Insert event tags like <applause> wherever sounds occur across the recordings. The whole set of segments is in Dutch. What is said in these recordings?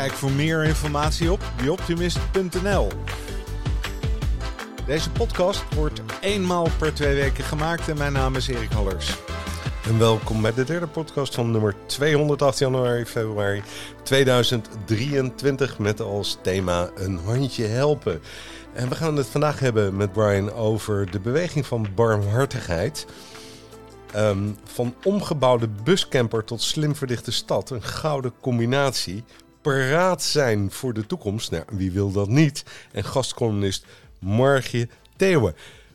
Kijk voor meer informatie op theoptimist.nl. Deze podcast wordt eenmaal per twee weken gemaakt en mijn naam is Erik Hallers. En welkom bij de derde podcast van nummer 208 januari, februari 2023 met als thema een handje helpen. En we gaan het vandaag hebben met Brian over de beweging van barmhartigheid. Ehm, van omgebouwde buscamper tot slim verdichte stad. Een gouden combinatie. Paraat zijn voor de toekomst. Nou, wie wil dat niet? En gastcolumnist Margje Theeuwen.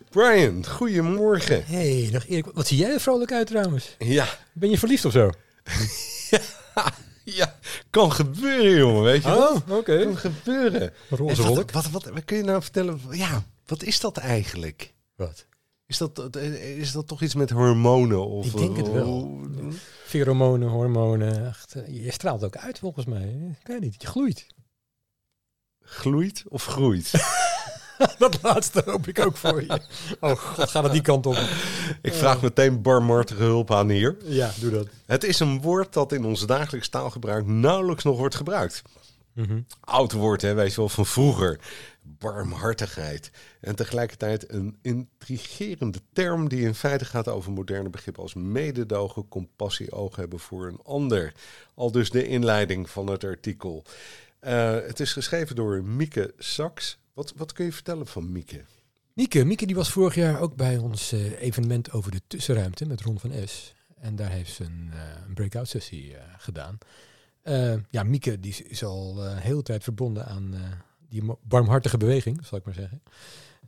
Brian, goedemorgen. Hey, nog Erik, wat zie jij er vrolijk uit trouwens? Ja, Ben je verliefd of zo? <laughs> ja, kan gebeuren, jongen, weet je? Oh, oké. Kan gebeuren. Roze wat, wat, wat, wat kun je nou vertellen? Ja, wat is dat eigenlijk? Wat? Is dat, is dat toch iets met hormonen? Of, Ik denk het wel. Pheromonen, hormonen. Echt, eh, je straalt ook uit volgens mij. Ik weet niet, je gloeit. Gloeit of groeit? <laughs> Dat laatste hoop ik ook voor je. Oh god, gaat het die kant op. Ik vraag meteen barmhartige hulp aan hier. Ja, doe dat. Het is een woord dat in ons dagelijks taalgebruik nauwelijks nog wordt gebruikt. Oud woord, hè, weet je wel, van vroeger. Barmhartigheid. En tegelijkertijd een intrigerende term die in feite gaat over moderne begrippen als mededogen, compassie, oog hebben voor een ander. Al dus de inleiding van het artikel. Eh, het is geschreven door Mieke Saks. Wat, wat kun je vertellen van Mieke? Mieke, Mieke die was vorig jaar ook bij ons eh, evenement over de tussenruimte met Ron van S. En daar heeft ze een, eh, een breakout sessie gedaan. Ja, Mieke die is, al heel tijd verbonden aan die barmhartige beweging, zal ik maar zeggen.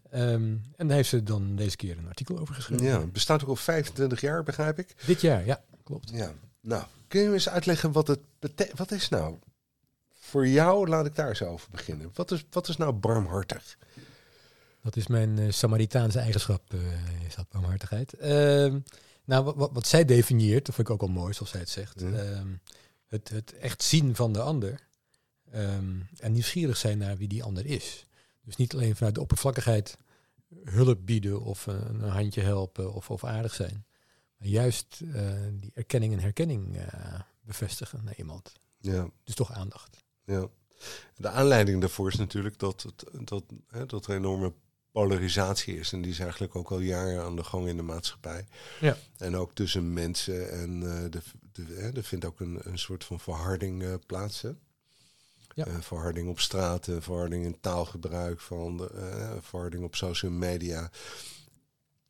Ehm, en daar heeft ze dan deze keer een artikel over geschreven. Ja, bestaat ook al 25 jaar, begrijp ik. Dit jaar, ja, klopt. Ja, nou, kun je me eens uitleggen wat het betekent? Wat is nou, voor jou, laat ik daar eens over beginnen. Wat is, wat is nou barmhartig? Dat is mijn eh, Samaritaanse eigenschap, eh, is dat barmhartigheid. Ehm, nou, wat, wat, wat zij definieert, dat vind ik ook al mooi, zoals zij het zegt. Ehm, het, het echt zien van de ander. Ehm, en nieuwsgierig zijn naar wie die ander is. Dus niet alleen vanuit de oppervlakkigheid hulp bieden of een handje helpen of, of aardig zijn. Maar juist eh, die erkenning en herkenning eh, bevestigen naar iemand. Ja, Dus toch aandacht. ja. De aanleiding daarvoor is natuurlijk dat, het, dat, hè, dat er enorme polarisatie is. En die is eigenlijk ook al jaren aan de gang in de maatschappij. Ja. En ook tussen mensen. En eh de, de, hè, er vindt ook een, een soort van verharding eh, plaats. Hè? Ja. Eh, verharding op straten, verharding in taalgebruik, van eh, verharding op social media.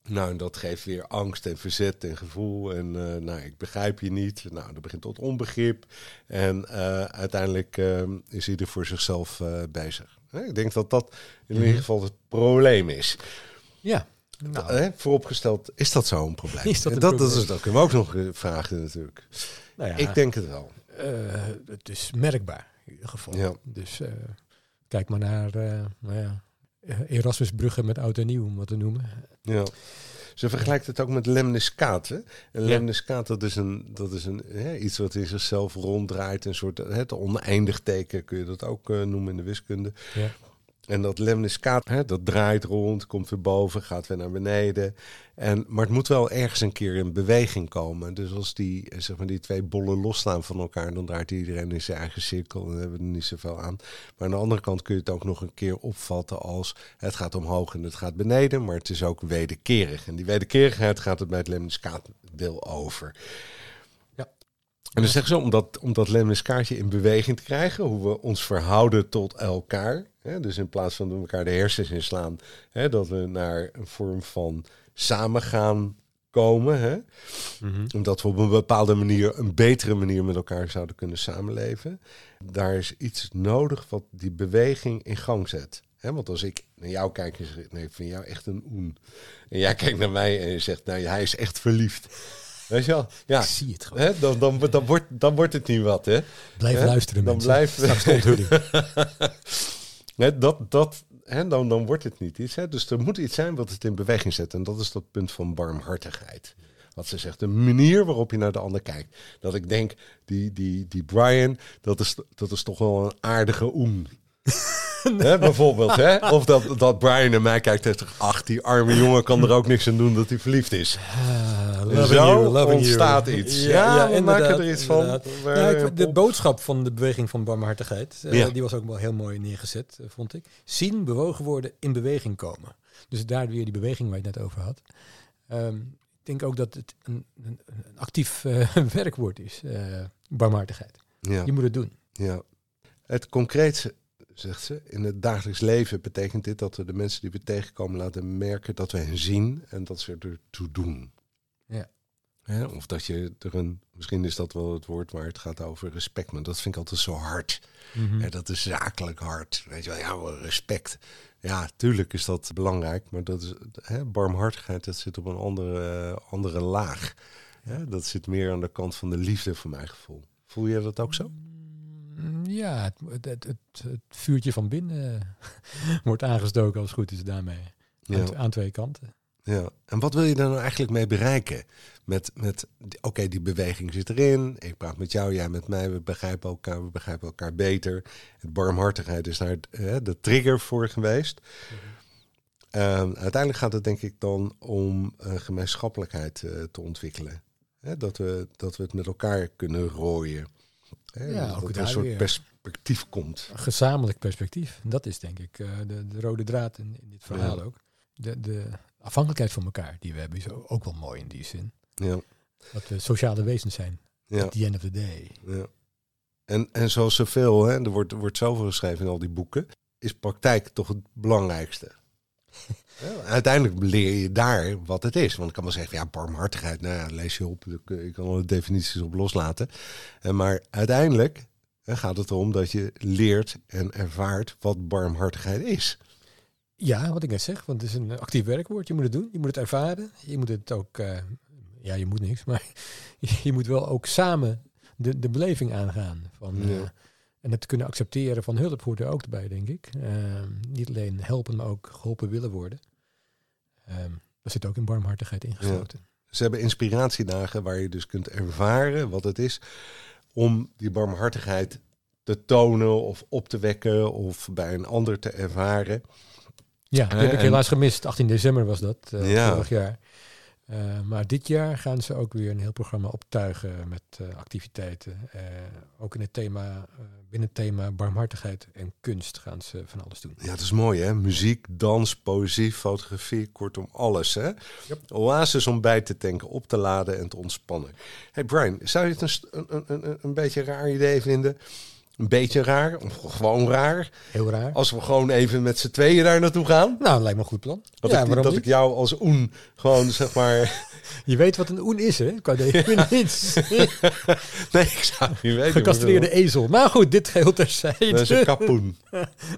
Nou, en dat geeft weer angst en verzet en gevoel. En eh, nou, ik begrijp je niet. Nou, dat begint tot onbegrip. En uiteindelijk eh, is ieder voor zichzelf bezig. Ik denk dat dat in Mhm. ieder geval het probleem is. Ja, nou, Hè, vooropgesteld, is dat zo'n probleem? Is dat En een dat, dat, probleem? is, dat kunnen we ook nog vragen natuurlijk. nou ja, Ik denk het wel. Eh, het is merkbaar in ieder geval. Ja. Dus eh, kijk maar naar eh, nou ja, Erasmusbruggen met oud en nieuw, om wat te noemen. Ja. Ze vergelijkt het ook met lemniscaat. Hè? En Ja. lemniscaat, dat is, een, dat is een, hè, iets wat in zichzelf ronddraait. Een soort het oneindig teken kun je dat ook noemen in de wiskunde. Ja. En dat lemniscaat, hè, dat draait rond, komt weer boven, gaat weer naar beneden. En, maar het moet wel ergens een keer in beweging komen. Dus als die, eh, zeg maar, die twee bollen losstaan van elkaar, dan draait iedereen in zijn eigen cirkel. En dan hebben we er niet zoveel aan. Maar aan de andere kant kun je het ook nog een keer opvatten als het gaat omhoog en het gaat beneden, maar het is ook wederkerig. En die wederkerigheid gaat het bij het lemniscaatdeel over. Ja. En dan zeggen ze, om dat, om dat lemniskaartje in beweging te krijgen, hoe we ons verhouden tot elkaar. Hè, dus in plaats van elkaar de hersens inslaan, hè, dat we naar een vorm van samen gaan komen. Hè, omdat we op een bepaalde manier, een betere manier met elkaar zouden kunnen samenleven. Daar is iets nodig wat die beweging in gang zet. Hè, want als ik naar jou kijk en zeg, nee, ik vind jou echt een oen. En jij kijkt naar mij en je zegt, nou, hij is echt verliefd. Weet je wel? Ja. Ik zie het gewoon. Hè, dan, dan, dan, wordt, dan wordt het niet wat, hè? Blijf Hè? luisteren Dan mensen. blijf- Straks onthulling. <laughs> Hè, dat, dat, hè, dan, dan wordt het niet iets. Hè. Dus er moet iets zijn wat het in beweging zet. En dat is dat punt van barmhartigheid. Wat ze zegt, de manier waarop je naar de ander kijkt. Dat ik denk, die, die, die Brian, dat is, dat is toch wel een aardige oem. <laughs> Hè, bijvoorbeeld, hè? Of dat, dat Brian naar mij kijkt en zegt, ach, die arme jongen kan er ook niks aan doen dat hij verliefd is. Loving zo you, loving you. ontstaat iets. Ja, we maken er iets van. Ja, ik- de boodschap van de beweging van barmhartigheid, eh, Ja. die was ook wel heel mooi neergezet, eh, vond ik. Zien, bewogen worden, in beweging komen. Dus daar weer die beweging waar je het net over had. Ehm, ik denk ook dat het een, een, een actief eh, <laughs> werkwoord is, barmhartigheid. ja. Je moet het doen. Ja. Het concreet, zegt ze, in het dagelijks leven betekent dit dat we de mensen die we tegenkomen laten merken dat we hen zien en dat ze ertoe doen. Ja. Hè, Of dat je er een, misschien is dat wel het woord waar het gaat over respect, maar dat vind ik altijd zo hard. Mhm. Dat is zakelijk hard. Weet je wel, ja, respect. Ja, tuurlijk is dat belangrijk, maar dat is, hè, barmhartigheid, dat zit op een andere, andere laag. Hè, dat zit meer aan de kant van de liefde, voor mijn gevoel. Voel je dat ook zo? Mm, Ja, het, het, het, vuurtje van binnen <laughs> wordt aangestoken als het goed is daarmee. Ja. Aan, aan twee kanten. Ja, en wat wil je daar nou eigenlijk mee bereiken? Met, met oké, die beweging zit erin. Ik praat met jou, jij met mij. We begrijpen elkaar, we begrijpen elkaar beter. Het barmhartigheid is daar de trigger voor geweest. Ehm, uiteindelijk gaat het denk ik dan om eh, gemeenschappelijkheid eh, te ontwikkelen. Hè, dat, we, dat we het met elkaar kunnen rooien. Hè, Ja, dat er een soort weer. perspectief komt. Een gezamenlijk perspectief. Dat is denk ik eh, de, de rode draad in, in dit verhaal Ja. ook. De, de afhankelijkheid van elkaar die we hebben is ook wel mooi in die zin. Ja, Dat we sociale wezens zijn. ja. At the end of the day. Ja. En, en zoals zoveel, hè, er wordt, er wordt zoveel geschreven in al die boeken, is praktijk toch het belangrijkste. <laughs> Ja, uiteindelijk leer je daar wat het is. Want ik kan wel zeggen, ja, barmhartigheid, nou ja, lees je op, ik kan alle definities op loslaten. En maar uiteindelijk gaat het erom dat je leert en ervaart wat barmhartigheid is. Ja, wat ik net zeg, want het is een actief werkwoord. Je moet het doen, je moet het ervaren. Je moet het ook, eh, ja, je moet niks, <laughs> maar je moet wel ook samen de, de beleving aangaan. Van, eh, en het kunnen accepteren van hulp hoort er ook bij, denk ik. Ehm, niet alleen helpen, maar ook geholpen willen worden. Daar zit ook in barmhartigheid ingesloten. Ze hebben inspiratiedagen waar je dus kunt ervaren wat het is om die barmhartigheid te tonen of op te wekken of bij een ander te ervaren. Ja, die Eh, heb ik helaas gemist. 18 december was dat, eh, Ja. vorig jaar. Eh, maar dit jaar gaan ze ook weer een heel programma optuigen met activiteiten. Ook in het thema, binnen het thema barmhartigheid en kunst gaan ze van alles doen. Ja, het is mooi hè. Muziek, dans, poëzie, fotografie, kortom alles hè. Oasis om bij te tanken, op te laden en te ontspannen. Hey Brian, zou je het een, een, een, een, een beetje een raar idee vinden? Een beetje raar, of gewoon raar, Heel raar. als we gewoon even met z'n tweeën daar naartoe gaan? Nou, lijkt me een goed plan. Dat, ja, ik, waarom dat niet? ik jou als oen gewoon zeg maar... <laughs> Je weet wat een oen is, hè? Qua definitie. <laughs> <laughs> Nee, ik zou niet weten. Gecastreerde ezel. Maar goed, dit geheel terzijde. Dat is een kapoen.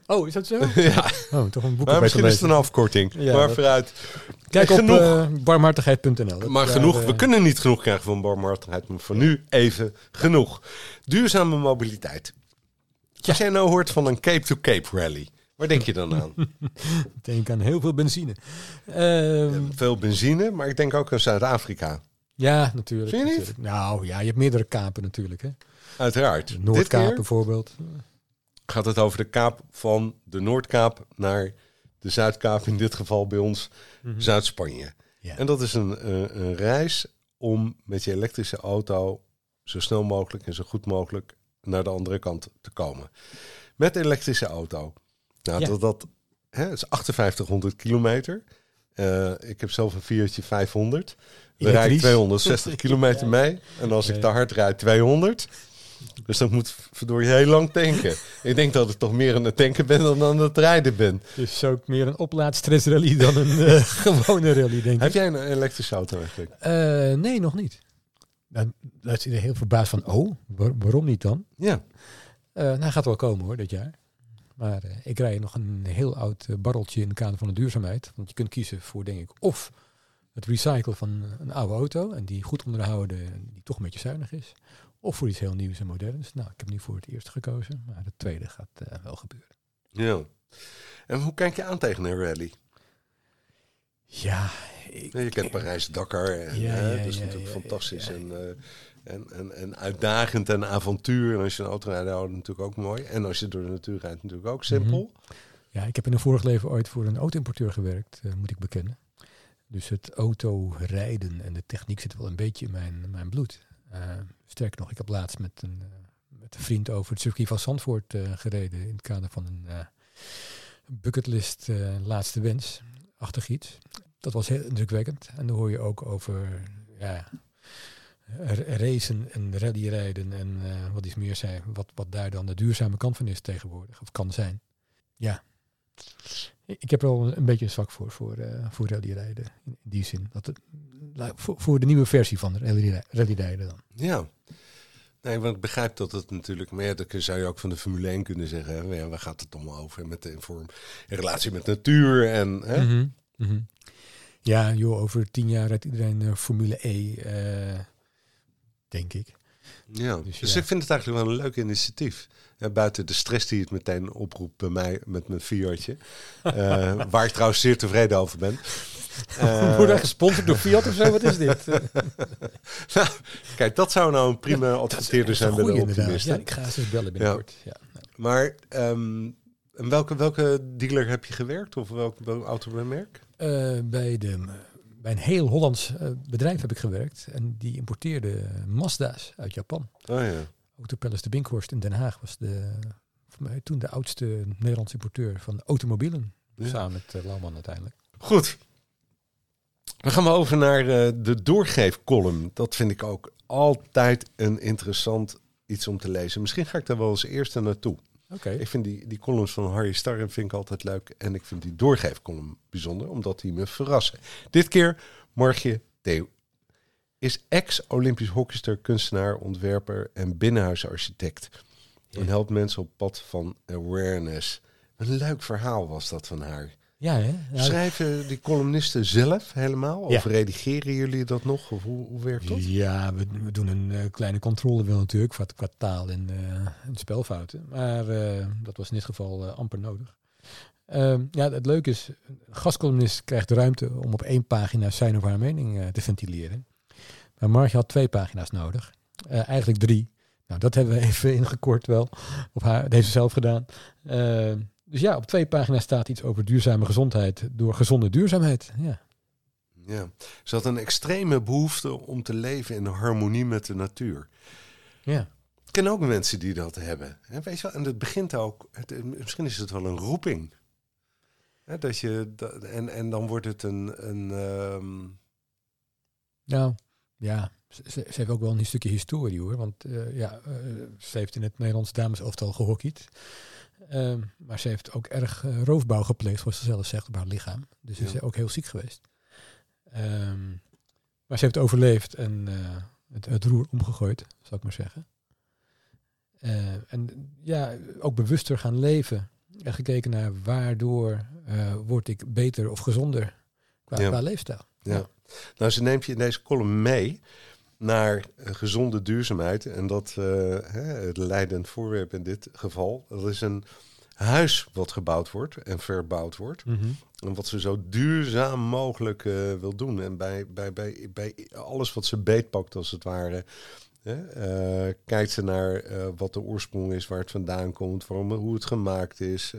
Oh, is dat zo? ja, Oh, toch een boek maar misschien is het een afkorting. Ja, maar dat- vooruit. Kijk genoeg. op eh, barmhartigheid.nl. Maar daar, genoeg, eh, we kunnen niet genoeg krijgen van barmhartigheid, maar voor nu even genoeg. Duurzame mobiliteit. Als jij nou hoort van een Cape-to-Cape rally, waar denk je dan aan? <laughs> denk aan heel veel benzine. Ehm, Veel benzine, maar ik denk ook aan Zuid-Afrika. ja, natuurlijk. Vind je niet? natuurlijk. Nou ja, je hebt meerdere kapen natuurlijk. Hè? Uiteraard. Noordkaap bijvoorbeeld. gaat het over de kaap van de Noordkaap naar de Zuidkaap, in dit geval bij ons Zuid-Spanje. Ja. En dat is een, eh, een reis om met je elektrische auto zo snel mogelijk en zo goed mogelijk naar de andere kant te komen. Met elektrische auto. Nou, Ja. dat, dat hè, het is 5800 kilometer. Eh, ik heb zelf een Fiatje 500. We rijden Elektrisch. <laughs> 260 kilometer mee. En als ik te hard rijd, 200. Dus dat moet verdorie heel lang tanken. <laughs> ik denk dat ik toch meer aan het tanken ben dan aan het rijden ben. Dus ook meer een oplaadstressrally dan een eh, <laughs> gewone rally, denk Heb ik. jij een elektrische auto eigenlijk? Eh, nee, nog niet. Dan is hij er heel verbaasd van, oh, waar- waarom niet dan? Ja. Eh, nou, gaat wel komen hoor, dit jaar. Maar eh, ik rij nog een heel oud eh, barreltje in het kader van de duurzaamheid. Want je kunt kiezen voor, denk ik, of het recyclen van een oude auto. En die goed onderhouden, en die toch een beetje zuinig is. Of voor iets heel nieuws en moderns. Nou, ik heb nu voor het eerste gekozen. Maar het tweede gaat wel gebeuren. Ja. En hoe kijk je aan tegen een rally? Ja, ik, Je kent Parijs-Dakar. En, Ja, hè, ja, dat is ja, natuurlijk fantastisch. En, eh, en, en, en uitdagend en avontuur. En als je een auto rijdt, dan natuurlijk ook mooi. En als je door de natuur rijdt, natuurlijk ook simpel. ja, ik heb in een vorig leven ooit voor een auto-importeur gewerkt, eh, moet ik bekennen. Dus het autorijden en de techniek zit wel een beetje in mijn, mijn bloed. Eh, sterker nog, ik heb laatst met een, eh, met een vriend over het circuit van Zandvoort eh, gereden. In het kader van een eh, bucketlist eh, laatste wens, achtig iets. Dat was heel indrukwekkend. En dan hoor je ook over ja, racen en rallyrijden en eh, wat iets meer zijn. Wat, wat daar dan de duurzame kant van is tegenwoordig, of kan zijn. Ja, ik heb er wel een beetje een zwak voor, voor, eh voor rallyrijden. In die zin. Dat het, voor, voor de nieuwe versie van rally- rallyrijden dan. Ja. Nee, want ik begrijp dat het natuurlijk... Ja, dat zou je ook van de Formule 1 kunnen zeggen. Hè? Ja, waar gaat het allemaal over? Met de vorm, in relatie met natuur en... Hè? Mhm, mhm. Ja, joh, over tien jaar rijdt iedereen eh, Formule E, eh, denk ik. Ja, Dus dus, ja. ik vind het eigenlijk wel een leuk initiatief. Ja, buiten de stress die het meteen oproept bij mij met mijn Fiatje. <laughs> Eh, waar ik trouwens zeer tevreden over ben. Eh, Wordt hij gesponsord door Fiat of zo? Wat is dit? <laughs> nou, kijk, dat zou nou een prima adverteerder zijn bij de optimisten. Ja, ik ga ze bellen binnenkort. Ja. Maar ehm, en welke, welke dealer heb je gewerkt? Of welk, welk automerk? Eh, bij, de, bij een heel Hollands eh, bedrijf heb ik gewerkt. En die importeerde Mazda's uit Japan. Oh ja. Autopalace de Binkhorst in Den Haag was de, voor mij toen de oudste Nederlandse importeur van automobielen. Ja. Samen met uh, Lauwman uiteindelijk. Goed. Dan gaan we over naar eh, de doorgeefcolumn. Dat vind ik ook altijd een interessant iets om te lezen. Misschien ga ik daar wel als eerste naartoe. Oké. Ik vind die, die columns van Harry Starren vind ik altijd leuk. En ik vind die doorgeefcolumn bijzonder, omdat die me verrassen. Dit keer Margje Theo is ex-Olympisch hockeyster, kunstenaar, ontwerper en binnenhuisarchitect. En helpt mensen op pad van awareness. Een leuk verhaal was dat van haar. Ja, hè? Ja, Schrijven die columnisten zelf helemaal? Ja. Of redigeren jullie dat nog? Of hoe, hoe werkt dat? Ja, we, we doen een eh, kleine controle wel natuurlijk, qua, qua taal en, eh, en spelfouten. Maar eh, dat was in dit geval amper nodig. Ehm, ja, het leuke is, een gastcolumnist krijgt de ruimte om op één pagina zijn of haar mening te ventileren. Maar Marge had twee pagina's nodig. Eigenlijk drie. Nou, dat hebben we <laughs> even ingekort wel. Op haar, dat heeft ze zelf gedaan. Dus ja, op twee pagina's staat iets over duurzame gezondheid door gezonde duurzaamheid. Ja. Ja. Ze had een extreme behoefte om te leven in harmonie met de natuur. Ja. Ik ken ook mensen die dat hebben. Hè, weet je wel? En het begint ook, het, misschien is het wel een roeping. Dat je, dat, en, en dan wordt het een, een ehm, Nou, ja, ze, heeft ook wel een stukje historie hoor. Want eh, ja, eh, ze heeft in het Nederlands dameselftal gehockeyd. Ehm, maar ze heeft ook erg eh, roofbouw gepleegd, zoals ze zelf zegt, op haar lichaam. Dus ze Ja. is ook heel ziek geweest. Ehm, maar ze heeft overleefd en eh, het, het roer omgegooid, zou ik maar zeggen. Eh, en ja, ook bewuster gaan leven. En gekeken naar waardoor word ik beter of gezonder qua, Ja. qua leefstijl. Ja. Nou, ze neemt je in deze column mee naar eh, gezonde duurzaamheid. En dat eh, het leidend voorwerp in dit geval, dat is een huis wat gebouwd wordt en verbouwd wordt. Mhm. En wat ze zo duurzaam mogelijk eh, wil doen. En bij, bij, bij, bij alles wat ze beetpakt, als het ware. Hè, kijkt ze naar wat de oorsprong is, waar het vandaan komt, waarom, hoe het gemaakt is.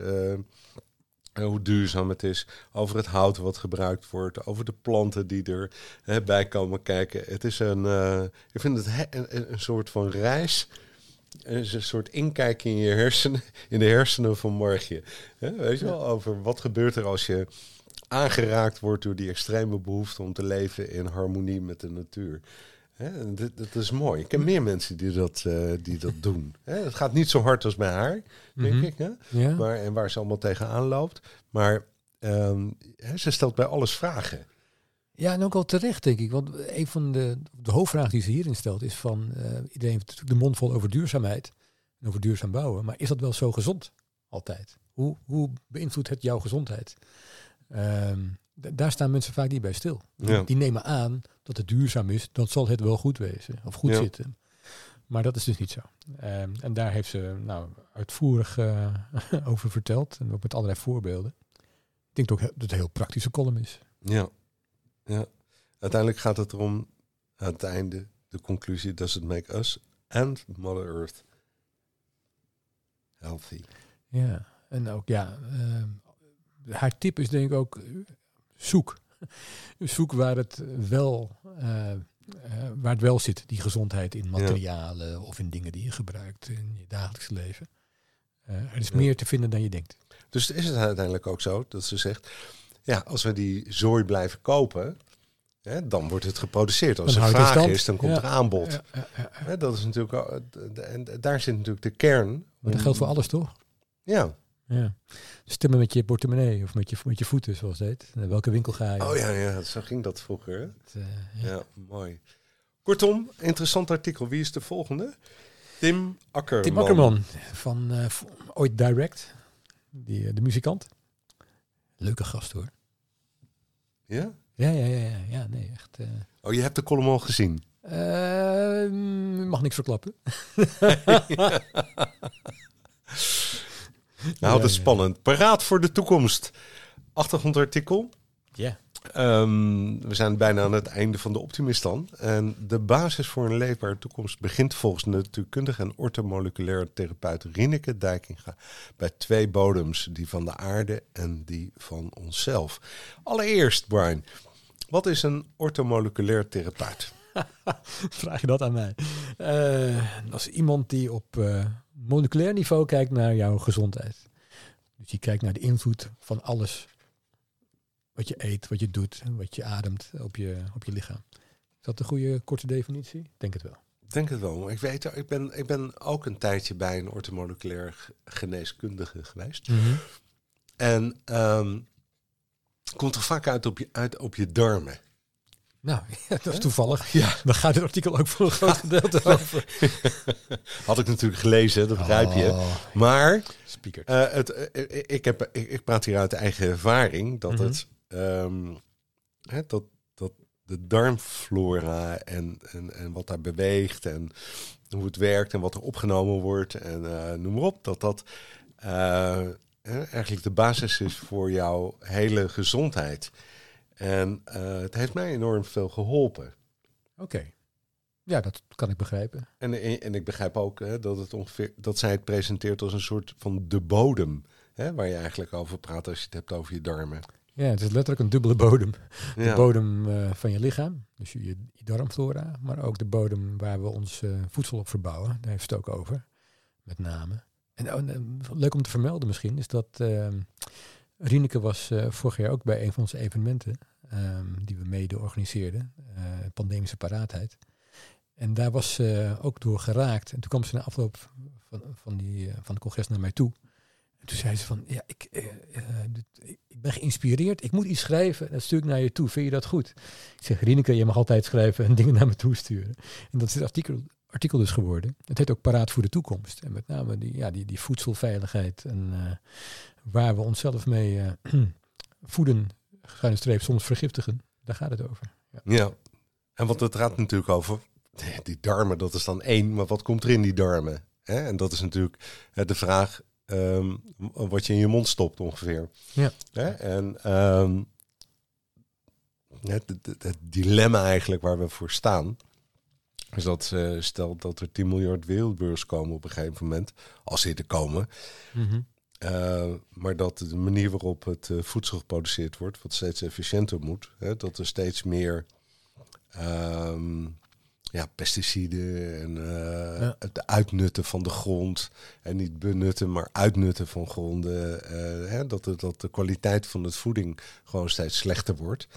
Hoe duurzaam het is, over het hout wat gebruikt wordt, over de planten die er hè, bij komen kijken. Het is een, eh, ik vind het he- een, soort van reis, het is een soort inkijk in je hersenen, in de hersenen van morgen. Weet je wel, over wat gebeurt er als je aangeraakt wordt door die extreme behoefte om te leven in harmonie met de natuur. Dit, dat is mooi. Ik ken meer mensen die dat, eh, die dat <laughs> doen. Het gaat niet zo hard als bij haar, denk Mhm. ik. Hè? Ja. Maar, en waar ze allemaal tegenaan loopt. Maar ehm, hè, ze stelt bij alles vragen. Ja, en ook al terecht, denk ik. Want een van de, de hoofdvragen die ze hierin stelt is van... eh, iedereen heeft natuurlijk de mond vol over duurzaamheid en over duurzaam bouwen. Maar is dat wel zo gezond? Altijd. Hoe, hoe beïnvloedt het jouw gezondheid? D- daar staan mensen vaak niet bij stil. Ja. Die nemen aan dat het duurzaam is, dan zal het wel goed wezen. Of goed Ja. zitten. Maar dat is dus niet zo. Ehm, en daar heeft ze nou, uitvoerig eh, <laughs> over verteld. En ook met allerlei voorbeelden. Ik denk ook dat het een heel praktische column is. Ja. ja. Uiteindelijk gaat het erom, aan het einde, de conclusie, does it make us and Mother Earth healthy? Ja, en ook ja, ehm, haar tip is denk ik ook, zoek. zoek waar het wel... eh, eh, waar het wel zit, die gezondheid in materialen of in dingen die je gebruikt in je dagelijks leven. Eh, er is Ja. meer te vinden dan je denkt. Dus is het uiteindelijk ook zo dat ze zegt, ja, als we die zooi blijven kopen, hè, dan wordt het geproduceerd. Als Dan er vraag stand. is, dan komt Ja. er aanbod. Ja, ja, dat is natuurlijk, en daar zit natuurlijk de kern. Maar dat geldt voor alles, toch? Ja. Ja. Stemmen met je portemonnee of met je, met je voeten, zoals het heet. Naar welke winkel ga je? Oh ja, ja, zo ging dat vroeger. Het, eh, ja. Ja, mooi. Kortom, interessant artikel. Wie is de volgende? Tim Akkerman. Tim Akkerman van eh, ooit Direct, die, eh, de muzikant. Leuke gast hoor. Ja? Ja, ja, ja, ja, ja nee, echt. Oh, je hebt de column al gezien. mag niks verklappen. <laughs> Nou, dat is spannend. Paraat voor de toekomst. Achtergrondartikel. Ja. Ehm, we zijn bijna aan het einde van de optimist dan. En de basis voor een leefbare toekomst begint volgens de natuurkundige en ortomoleculaire therapeut Rineke Dijkinga bij twee bodems, die van de aarde en die van onszelf. Allereerst, Brian, wat is een ortomoleculair therapeut? <laughs> Vraag je dat aan mij? Eh, dat is iemand die op eh, moleculair niveau kijkt naar jouw gezondheid. Dus die kijkt naar de invloed van alles wat je eet, wat je doet, wat je ademt op je, op je lichaam. Is dat een goede korte definitie? Denk het wel. Denk het wel. maar Ik weet, ik ben, ik ben ook een tijdje bij een ortomoleculair ge- geneeskundige geweest. En ehm, komt er vaak uit op je, uit op je darmen. Nou, <laughs> ja, dat is toevallig. Ja. Dan gaat het artikel ook voor een groot gedeelte over. <laughs> Had ik natuurlijk gelezen, dat begrijp je. Oh, Maar speaker. eh, het, eh, eh, ik, heb, ik, ik praat hier uit eigen ervaring dat Mhm. het ehm, hè, dat, dat de darmflora en, en, en wat daar beweegt en hoe het werkt en wat er opgenomen wordt en noem maar op, dat dat eigenlijk de basis is voor jouw hele gezondheid. En eh, het heeft mij enorm veel geholpen. Oké. Ja, dat kan ik begrijpen. En, en ik begrijp ook hè, dat, het ongeveer, dat zij het presenteert als een soort van de bodem. Hè, waar je eigenlijk over praat als je het hebt over je darmen. Ja, het is letterlijk een dubbele bodem. De Ja. bodem eh, van je lichaam, dus je, je darmflora, maar ook de bodem waar we ons eh, voedsel op verbouwen. Daar heeft het ook over, met name. En oh, leuk om te vermelden misschien, is dat uh, Rieneke was eh, vorig jaar ook bij een van onze evenementen, ehm, die we mede organiseerden, eh, pandemische paraatheid. En daar was ze ook door geraakt. En toen kwam ze na afloop van, van, die, eh, van het congres naar mij toe. En toen zei ze van, ja, ik, ik ben geïnspireerd. Ik moet iets schrijven. Dat stuur ik naar je toe. Vind je dat goed? Ik zeg, Rieneke, je mag altijd schrijven en <laughs> dingen naar me toe sturen. En dat is het artikel, artikel dus geworden. Het heet ook Paraat voor de Toekomst. En met name die, ja, die, die voedselveiligheid en eh, waar we onszelf mee eh, <clears throat> voeden, schuine streep, soms vergiftigen. Daar gaat het over. Ja. Ja, en want het gaat natuurlijk over <laughs> die darmen, dat is dan één, maar wat komt er in die darmen? Hè? En dat is natuurlijk hè, de vraag ehm, wat je in je mond stopt ongeveer. Ja. Hè? En ehm, het, het, het- het dilemma eigenlijk waar we voor staan, is dat eh, stel dat er 10 miljard wereldburgers komen op een gegeven moment, als ze er komen, eh, maar dat de manier waarop het eh, voedsel geproduceerd wordt, wat steeds efficiënter moet, hè, dat er steeds meer ehm, ja, pesticiden en Ja. het uitnutten van de grond. En niet benutten, maar uitnutten van gronden. eh, hè, dat, de, dat de kwaliteit van het voeding gewoon steeds slechter wordt.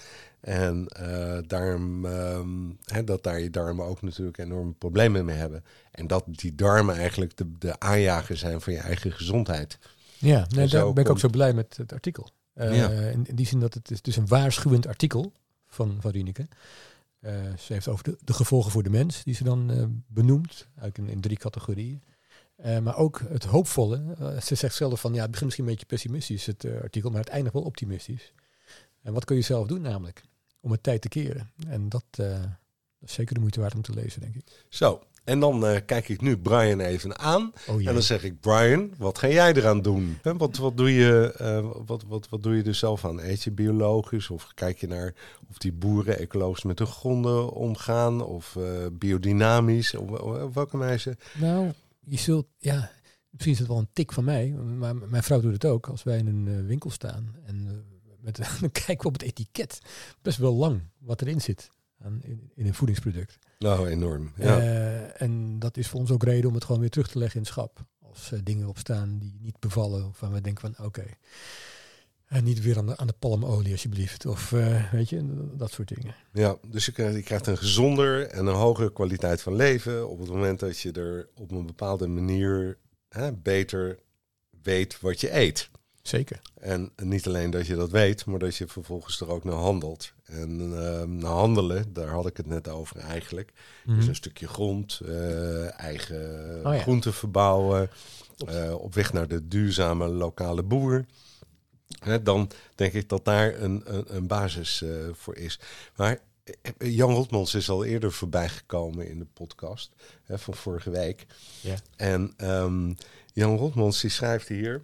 En eh, daarom, ehm, hè, dat daar je darmen ook natuurlijk enorme problemen mee hebben. En dat die darmen eigenlijk de, de aanjager zijn van je eigen gezondheid. Ja, nee, daar ben ik ook zo blij met het artikel. Ja. in die zin dat het is dus een waarschuwend artikel van, van Rieneke. Eh, ze heeft over de, de gevolgen voor de mens, die ze dan eh, benoemt, eigenlijk in, drie categorieën. Eh, maar ook het hoopvolle. Ze zegt zelf van, ja, het begint misschien een beetje pessimistisch, het artikel, maar het eindigt wel optimistisch. En wat kun je zelf doen namelijk? Om het tijd te keren. En dat, dat is zeker de moeite waard om te lezen, denk ik. Zo, En dan eh, kijk ik nu Brian even aan. Oh. En dan zeg ik, Brian, wat ga jij eraan doen? Wat, wat, doe je, eh, wat, wat, wat doe je er zelf aan? Eet je biologisch? Of kijk je naar of die boeren ecologisch met de gronden omgaan? Of eh, biodynamisch? Of, welke wijze? Nou, je zult, ja, misschien is het wel een tik van mij, maar mijn vrouw doet het ook. Als wij in een winkel staan en met, <laughs> dan kijken we op het etiket, best wel lang, wat erin zit aan, in, in een voedingsproduct. Nou, enorm. Ja. Eh, en dat is voor ons ook reden om het gewoon weer terug te leggen in het schap. Als er dingen op staan die niet bevallen, of waar we denken van oké, en niet weer aan de, aan de palmolie alsjeblieft. Of eh, weet je, dat soort dingen. Ja, dus je krijgt, je krijgt een gezonder en een hogere kwaliteit van leven op het moment dat je er op een bepaalde manier hè, beter weet wat je eet. Zeker. En niet alleen dat je dat weet, maar dat je vervolgens er ook naar handelt. En ehm, naar handelen, daar had ik het net over eigenlijk. Dus een stukje grond, eh, eigen Oh ja. groenten verbouwen, eh, op weg naar de duurzame lokale boer. Hè, dan denk ik dat daar een, een, een basis eh, voor is. Maar Jan Rotmans is al eerder voorbij gekomen in de podcast hè, van vorige week. Ja. En ehm, Jan Rotmans die schrijft hier...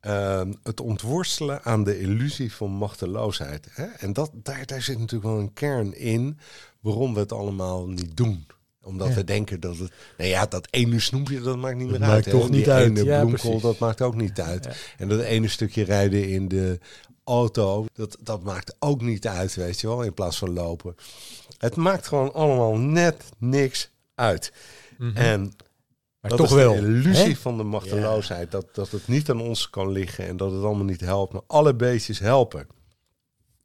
ehm, het ontworstelen aan de illusie van machteloosheid. Hè? En dat, daar, daar zit natuurlijk wel een kern in waarom we het allemaal niet doen. Omdat Ja. we denken dat het... Nou ja, dat ene snoepje, dat maakt niet meer maakt uit. hè. toch niet uit. ene Ja, bloemkool, precies. dat maakt ook niet uit. Ja. En dat ene stukje rijden in de auto, dat, dat maakt ook niet uit, weet je wel, in plaats van lopen. Het maakt gewoon allemaal net niks uit. En Mhm. Maar dat toch is wel. de illusie van de machteloosheid, dat, dat het niet aan ons kan liggen en dat het allemaal niet helpt, maar alle beetjes helpen.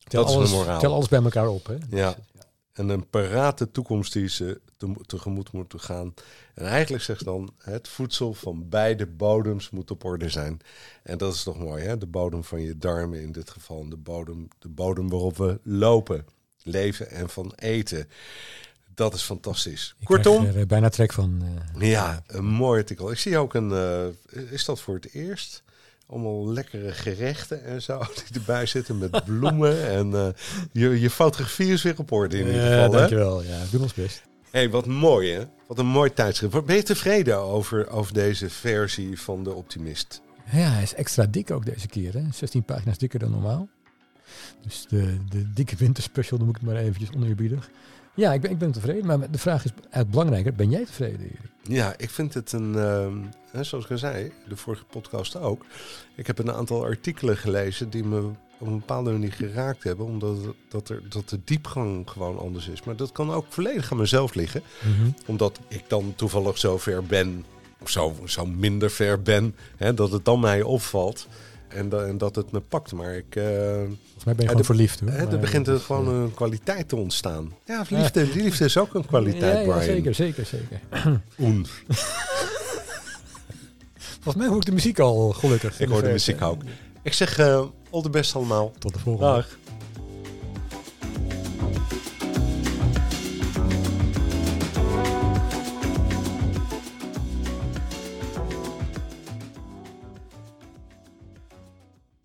Tel dat is de alles, moraal. Tel alles bij elkaar op. Hè? Ja. En een parate toekomst die ze te- tegemoet moeten gaan. En eigenlijk zegt ze dan, het voedsel van beide bodems moet op orde zijn. En dat is toch mooi, hè? De bodem van je darmen in dit geval. De bodem, de bodem waarop we lopen, leven en van eten. Dat is fantastisch. Ik Kortom, krijg er eh, bijna trek van. eh. ja, een mooi artikel. Ik zie ook een, eh, is dat voor het eerst? Allemaal lekkere gerechten en zo <laughs> die erbij zitten met bloemen. <laughs> en je, je fotografie is weer op orde in ieder Ja, geval. hè? dankjewel. Ja, we doen ons best. hey, wat mooi hè? Wat een mooi tijdschrift. Ben je tevreden over, over deze versie van De Optimist? Ja, hij is extra dik ook deze keer. Hè? 16 pagina's dikker dan normaal. Dus de, de dikke winterspecial noem ik het maar eventjes oneerbiedig. Ja, ik ben, ik ben tevreden. Maar de vraag is eigenlijk belangrijker. Ben jij tevreden, Erik? Ja, ik vind het een, ehm, zoals ik al zei, de vorige podcast ook. Ik heb een aantal artikelen gelezen die me op een bepaalde manier geraakt hebben, omdat dat, er, dat de diepgang gewoon anders is. Maar dat kan ook volledig aan mezelf liggen, omdat ik dan toevallig zo ver ben, of zo, zo minder ver ben, hè, dat het dan mij opvalt en, da- en dat het me pakt. Maar ik, eh, Volgens mij ben je gewoon de- verliefd. Hoor. hè, er begint er gewoon een kwaliteit te ontstaan. Ja, liefde, die liefde is ook een kwaliteit, ja, ja, Brian. zeker, zeker, zeker. <clears throat> Oen. Volgens mij hoor ik de muziek al gelukkig. Ik hoor de muziek ook. Ik zeg eh all the best allemaal. Tot de volgende. Dag.